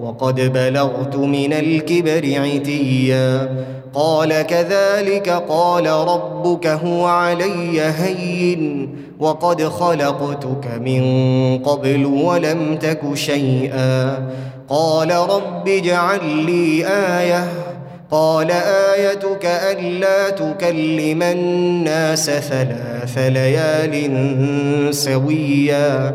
وقد بلغت من الكبر عتيا. قال كذلك قال ربك هو علي هين وقد خلقتك من قبل ولم تك شيئا. قال رب اجعل لي آية. قال آيتك ألا تكلم الناس ثلاث ليال سويا.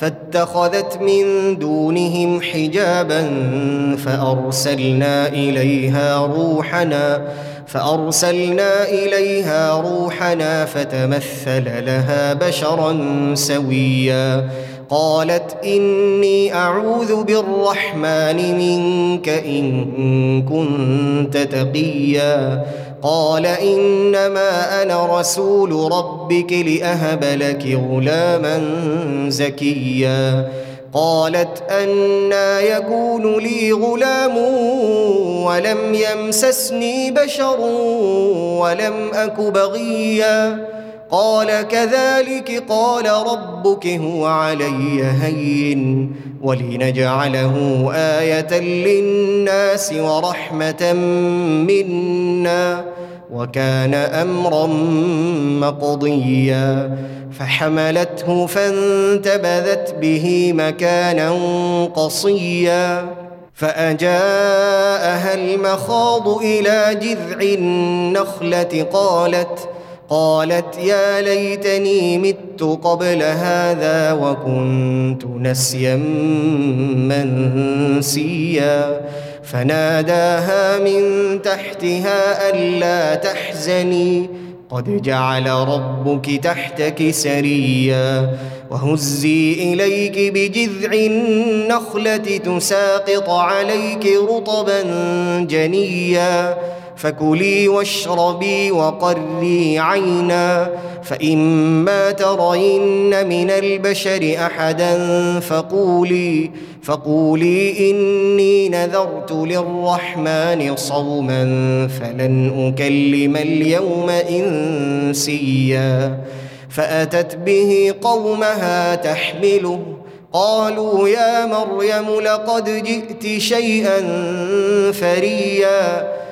فاتخذت من دونهم حجابا فأرسلنا إليها روحنا فأرسلنا إليها روحنا فتمثل لها بشرا سويا. قالت إني أعوذ بالرحمن منك إن كنت تقيا. قال إنما أنا رسول ربك لأهب لك غلاما زكيا. قالت أنا يكون لي غلام ولم يمسسني بشر ولم أك بغيا. قال كذلك قال ربك هو علي هين. ولنجعله آية للناس ورحمة منا وكان أمرا مقضيا فحملته فانتبذت به مكانا قصيا فأجاءها المخاض إلى جذع النخلة قالت قالت يا ليتني مت قبل هذا وكنت نسيا منسيا. فناداها من تحتها ألا تحزني. قد جعل ربك تحتك سريا. وهزي إليك بجذع النخلة تساقط عليك رطبا جنيا. فكلي واشربي وقري عينا فإما ترين من البشر أحدا فقولي فقولي إني نذرت للرحمن صوما فلن أكلم اليوم إنسيا. فأتت به قومها تحمله قالوا يا مريم لقد جئت شيئا فريا.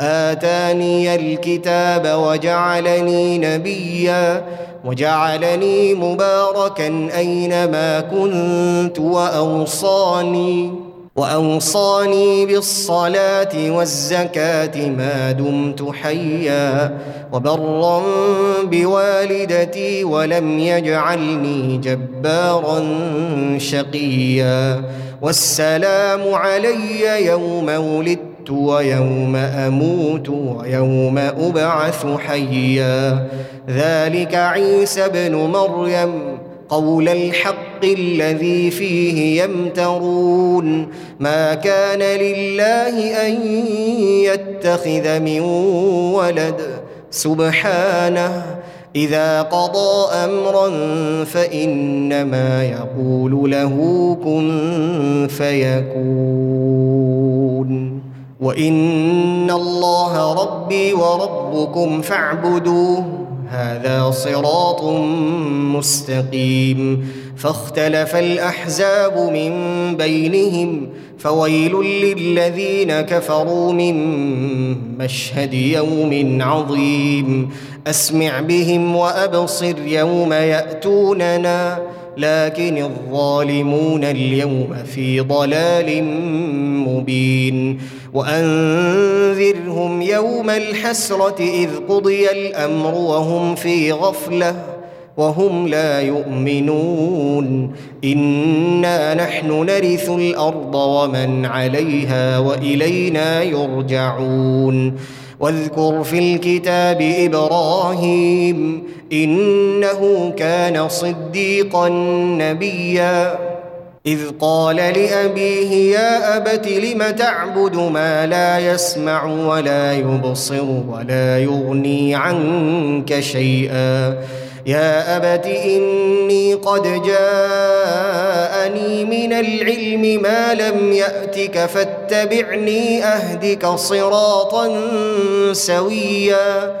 آتاني الكتاب وجعلني نبيا وجعلني مباركا أينما كنت وأوصاني وأوصاني بالصلاة والزكاة ما دمت حيا وبرا بوالدتي ولم يجعلني جبارا شقيا والسلام علي يوم ولدت ويوم أموت ويوم أبعث حيا. ذلك عيسى ابن مريم قول الحق الذي فيه يمترون. ما كان لله أن يتخذ من ولد. سبحانه إذا قضى أمرا فإنما يقول له كن فيكون. وان الله ربي وربكم فاعبدوه. هذا صراط مستقيم. فاختلف الاحزاب من بينهم. فويل للذين كفروا من مشهد يوم عظيم. اسمع بهم وابصر يوم ياتوننا. لكن الظالمون اليوم في ضلال مبين. وأنذرهم يوم الحسرة إذ قضي الأمر وهم في غفلة وهم لا يؤمنون. إنا نحن نرث الأرض ومن عليها وإلينا يرجعون. واذكر في الكتاب إبراهيم إنه كان صديقا نبيا. إذ قال لأبيه يا أبت لم تعبد ما لا يسمع ولا يبصر ولا يغني عنك شيئا؟ يا أبت إني قد جاءني من العلم ما لم يأتك فاتبعني أهدك صراطا سويا.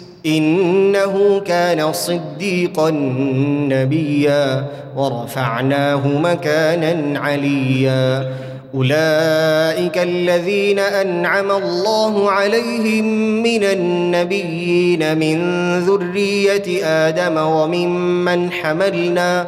إنه كان صديقا نبيا ورفعناه مكانا عليا. أولئك الذين أنعم الله عليهم من النبيين من ذرية آدم وممن حملنا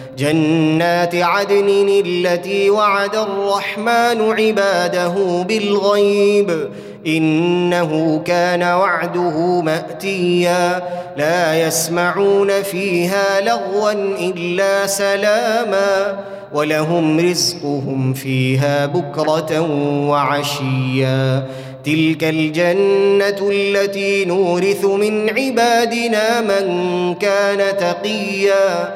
جنات عدن التي وعد الرحمن عباده بالغيب. إنه كان وعده مأتيا. لا يسمعون فيها لغوا إلا سلاما. ولهم رزقهم فيها بكرة وعشيا. تلك الجنة التي نورث من عبادنا من كان تقيا.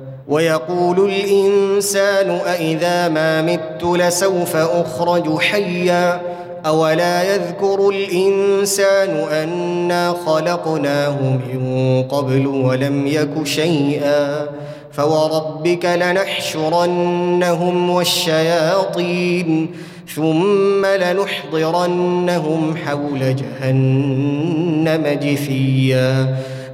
ويقول الإنسان أإذا ما مت لسوف أخرج حيا أولا يذكر الإنسان أنا خلقناه من قبل ولم يك شيئا فوربك لنحشرنهم والشياطين ثم لنحضرنهم حول جهنم جثيا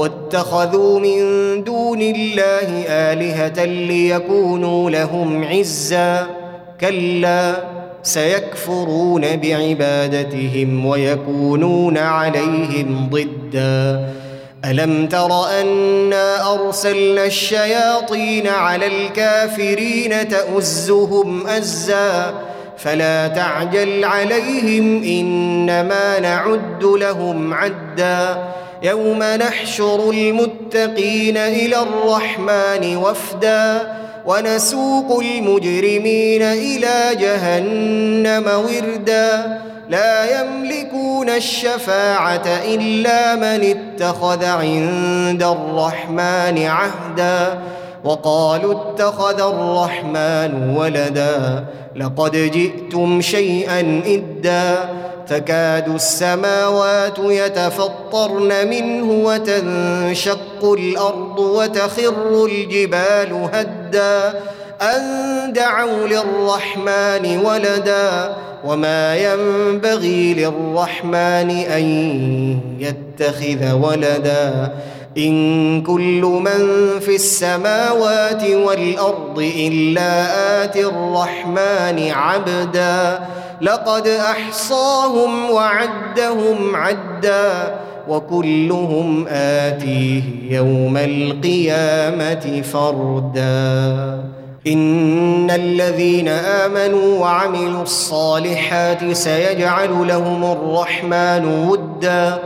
واتخذوا من دون الله آلهة ليكونوا لهم عزا. كلا سيكفرون بعبادتهم ويكونون عليهم ضدا. ألم تر انا أرسلنا الشياطين على الكافرين تؤزهم أزا؟ فلا تعجل عليهم إنما نعد لهم عدا. يوم نحشر المتقين إلى الرحمن وفدا ونسوق المجرمين إلى جهنم وردا. لا يملكون الشفاعة إلا من اتخذ عند الرحمن عهدا. وقالوا اتخذ الرحمن ولدا. لقد جئتم شيئا إدا. تكاد السماوات يتفطرن منه وتنشق الأرض وتخر الجبال هدا أن دعوا للرحمن ولدا وما ينبغي للرحمن أن يتخذ ولدا إن كل من في السماوات والأرض إلا آتي الرحمن عبدا لقد أحصاهم وعدهم عدا وكلهم آتيه يوم القيامة فردا. إن الذين آمنوا وعملوا الصالحات سيجعل لهم الرحمن ودا.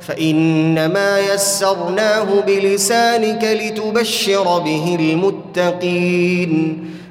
فإنما يسرناه بلسانك لتبشر به المتقين.